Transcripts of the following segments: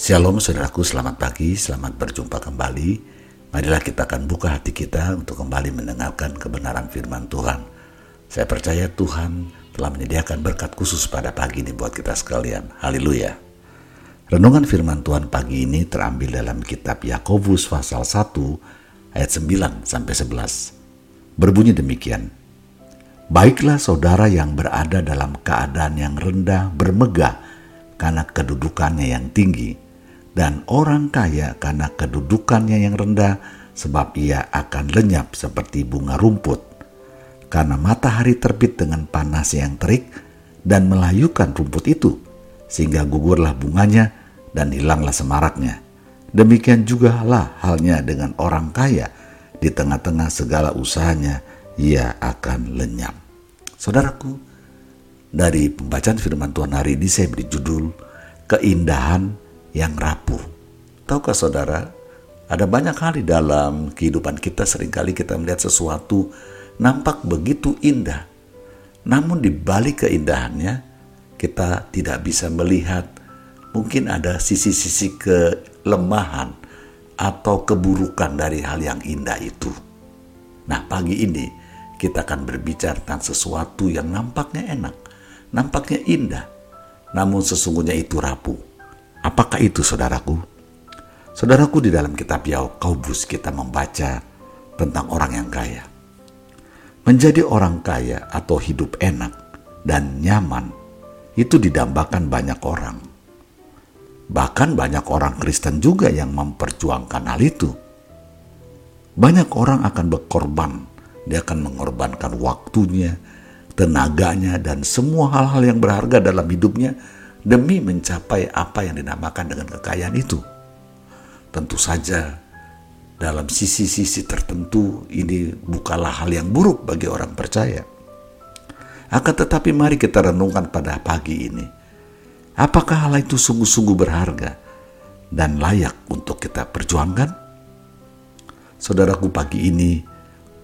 Shalom saudaraku, selamat pagi, selamat berjumpa kembali. Marilah kita akan buka hati kita untuk kembali mendengarkan kebenaran firman Tuhan. Saya percaya Tuhan telah menyediakan berkat khusus pada pagi ini buat kita sekalian. Haleluya. Renungan firman Tuhan pagi ini terambil dalam kitab Yakobus pasal 1 ayat 9 sampai 11. Berbunyi demikian. Baiklah saudara yang berada dalam keadaan yang rendah bermegah karena kedudukannya yang tinggi, dan orang kaya karena kedudukannya yang rendah, sebab ia akan lenyap seperti bunga rumput. Karena matahari terbit dengan panas yang terik dan melayukan rumput itu, sehingga gugurlah bunganya dan hilanglah semaraknya. Demikian juga lah halnya dengan orang kaya, di tengah-tengah segala usahanya ia akan lenyap. Saudaraku, dari pembacaan firman Tuhan hari ini saya beri judul Keindahan yang Rapuh. Tahukah saudara, ada banyak hal di dalam kehidupan kita sering kali kita melihat sesuatu nampak begitu indah. Namun di balik keindahannya, kita tidak bisa melihat mungkin ada sisi-sisi kelemahan atau keburukan dari hal yang indah itu. Nah, pagi ini kita akan berbicara tentang sesuatu yang nampaknya enak, nampaknya indah, namun sesungguhnya itu rapuh. Apakah itu saudaraku? Saudaraku di dalam kitab Yakobus kita membaca tentang orang yang kaya. Menjadi orang kaya atau hidup enak dan nyaman itu didambakan banyak orang. Bahkan banyak orang Kristen juga yang memperjuangkan hal itu. Banyak orang akan berkorban dia akan mengorbankan waktunya, tenaganya, dan semua hal-hal yang berharga dalam hidupnya demi mencapai apa yang dinamakan dengan kekayaan itu. Tentu saja, dalam sisi-sisi tertentu, ini bukanlah hal yang buruk bagi orang percaya. Akan tetapi, mari kita renungkan pada pagi ini, apakah hal itu sungguh-sungguh berharga dan layak untuk kita perjuangkan? Saudaraku, pagi ini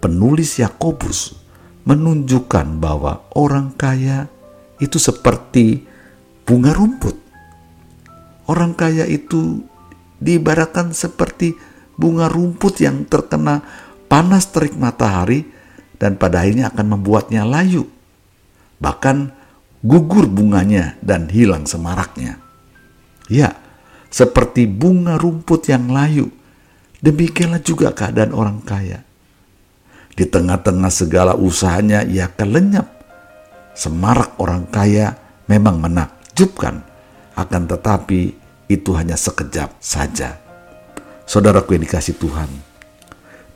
penulis Yakobus menunjukkan bahwa orang kaya itu seperti bunga rumput. Orang kaya itu diibaratkan seperti bunga rumput yang terkena panas terik matahari dan pada akhirnya akan membuatnya layu. Bahkan gugur bunganya dan hilang semaraknya. Ya, seperti bunga rumput yang layu, demikianlah juga keadaan orang kaya. Di tengah-tengah segala usahanya ia akan lenyap. Semarak orang kaya memang menakjubkan, akan tetapi itu hanya sekejap saja. Saudaraku yang dikasih Tuhan,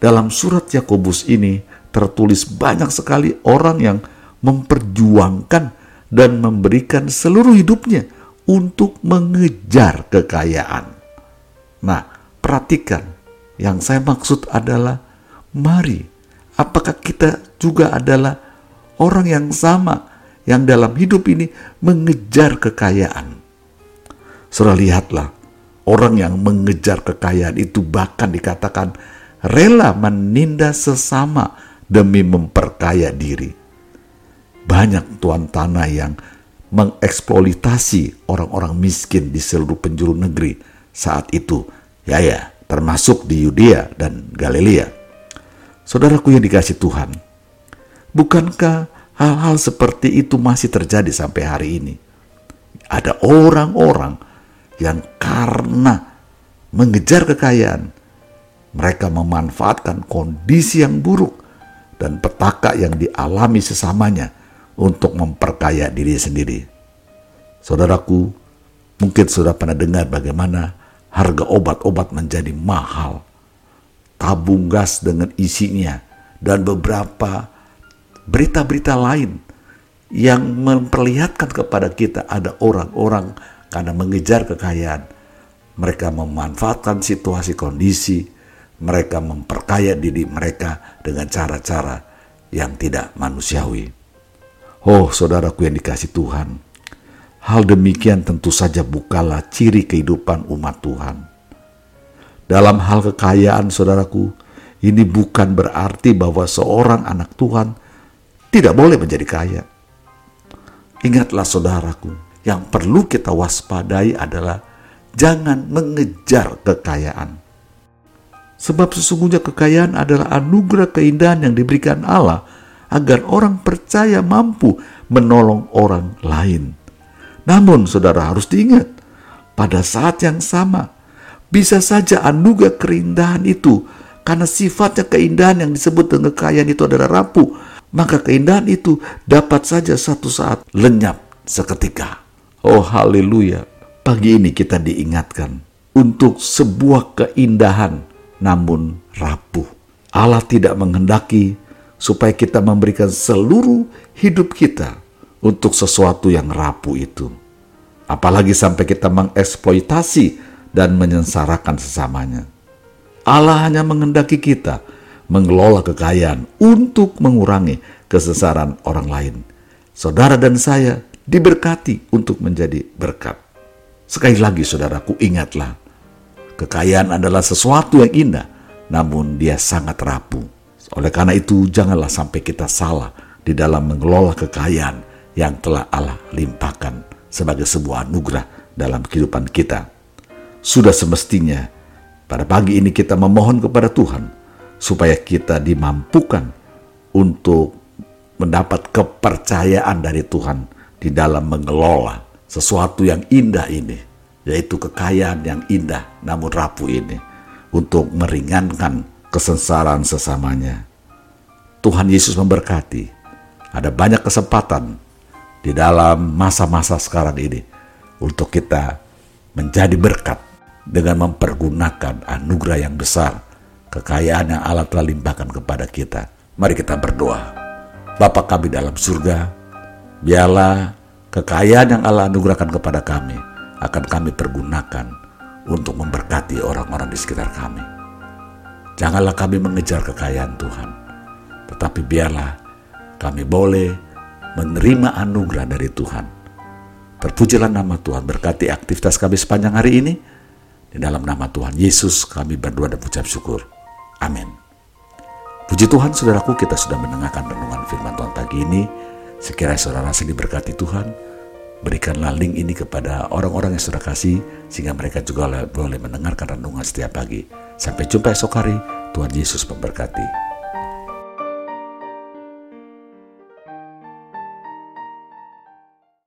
dalam surat Yakobus ini tertulis banyak sekali orang yang memperjuangkan dan memberikan seluruh hidupnya untuk mengejar kekayaan. Nah, perhatikan, yang saya maksud adalah mari Apakah kita juga adalah orang yang sama yang dalam hidup ini mengejar kekayaan? Surah lihatlah, orang yang mengejar kekayaan itu bahkan dikatakan rela menindas sesama demi memperkaya diri. Banyak tuan tanah yang mengeksploitasi orang-orang miskin di seluruh penjuru negeri saat itu. Ya ya, termasuk di Yudea dan Galilea. Saudaraku yang dikasih Tuhan, bukankah hal-hal seperti itu masih terjadi sampai hari ini? Ada orang-orang yang karena mengejar kekayaan, mereka memanfaatkan kondisi yang buruk dan petaka yang dialami sesamanya untuk memperkaya diri sendiri. Saudaraku, mungkin sudah pernah dengar bagaimana harga obat-obat menjadi mahal tabung gas dengan isinya, dan beberapa berita-berita lain yang memperlihatkan kepada kita ada orang-orang karena mengejar kekayaan. Mereka memanfaatkan situasi kondisi, mereka memperkaya diri mereka dengan cara-cara yang tidak manusiawi. Oh, saudaraku yang dikasih Tuhan, hal demikian tentu saja bukanlah ciri kehidupan umat Tuhan. Dalam hal kekayaan, saudaraku, ini bukan berarti bahwa seorang anak Tuhan tidak boleh menjadi kaya. Ingatlah, saudaraku, yang perlu kita waspadai adalah jangan mengejar kekayaan. Sebab sesungguhnya kekayaan adalah anugerah keindahan yang diberikan Allah agar orang percaya mampu menolong orang lain. Namun saudara harus diingat, pada saat yang sama, bisa saja anugerah keindahan itu karena sifatnya keindahan yang disebut dengan kekayaan itu adalah rapuh, maka keindahan itu dapat saja satu saat lenyap seketika. Oh haleluya. Pagi ini kita diingatkan untuk sebuah keindahan namun rapuh. Allah tidak menghendaki supaya kita memberikan seluruh hidup kita untuk sesuatu yang rapuh itu. Apalagi sampai kita mengeksploitasi dan menyensarakan sesamanya. Allah hanya mengendaki kita mengelola kekayaan untuk mengurangi kesesaran orang lain. Saudara dan saya diberkati untuk menjadi berkat. Sekali lagi saudaraku ingatlah, kekayaan adalah sesuatu yang indah, namun dia sangat rapuh. Oleh karena itu janganlah sampai kita salah di dalam mengelola kekayaan yang telah Allah limpahkan sebagai sebuah anugerah dalam kehidupan kita. Sudah semestinya pada pagi ini kita memohon kepada Tuhan supaya kita dimampukan untuk mendapat kepercayaan dari Tuhan di dalam mengelola sesuatu yang indah ini, yaitu kekayaan yang indah namun rapuh ini, untuk meringankan kesengsaraan sesamanya. Tuhan Yesus memberkati. Ada banyak kesempatan di dalam masa-masa sekarang ini untuk kita menjadi berkat dengan mempergunakan anugerah yang besar, kekayaan yang Allah telah limpahkan kepada kita. Mari kita berdoa. Bapa kami dalam surga, biarlah kekayaan yang Allah anugerahkan kepada kami akan kami pergunakan untuk memberkati orang-orang di sekitar kami. Janganlah kami mengejar kekayaan Tuhan, tetapi biarlah kami boleh menerima anugerah dari Tuhan. Terpujilah nama Tuhan, berkati aktivitas kami sepanjang hari ini. Di dalam nama Tuhan Yesus kami berdoa dan ucap syukur. Amin. Puji Tuhan saudaraku kita sudah mendengarkan renungan firman Tuhan pagi ini. Sekiranya saudara rasa diberkati Tuhan, berikanlah link ini kepada orang-orang yang sudah kasih sehingga mereka juga boleh mendengarkan renungan setiap pagi. Sampai jumpa esok hari, Tuhan Yesus memberkati.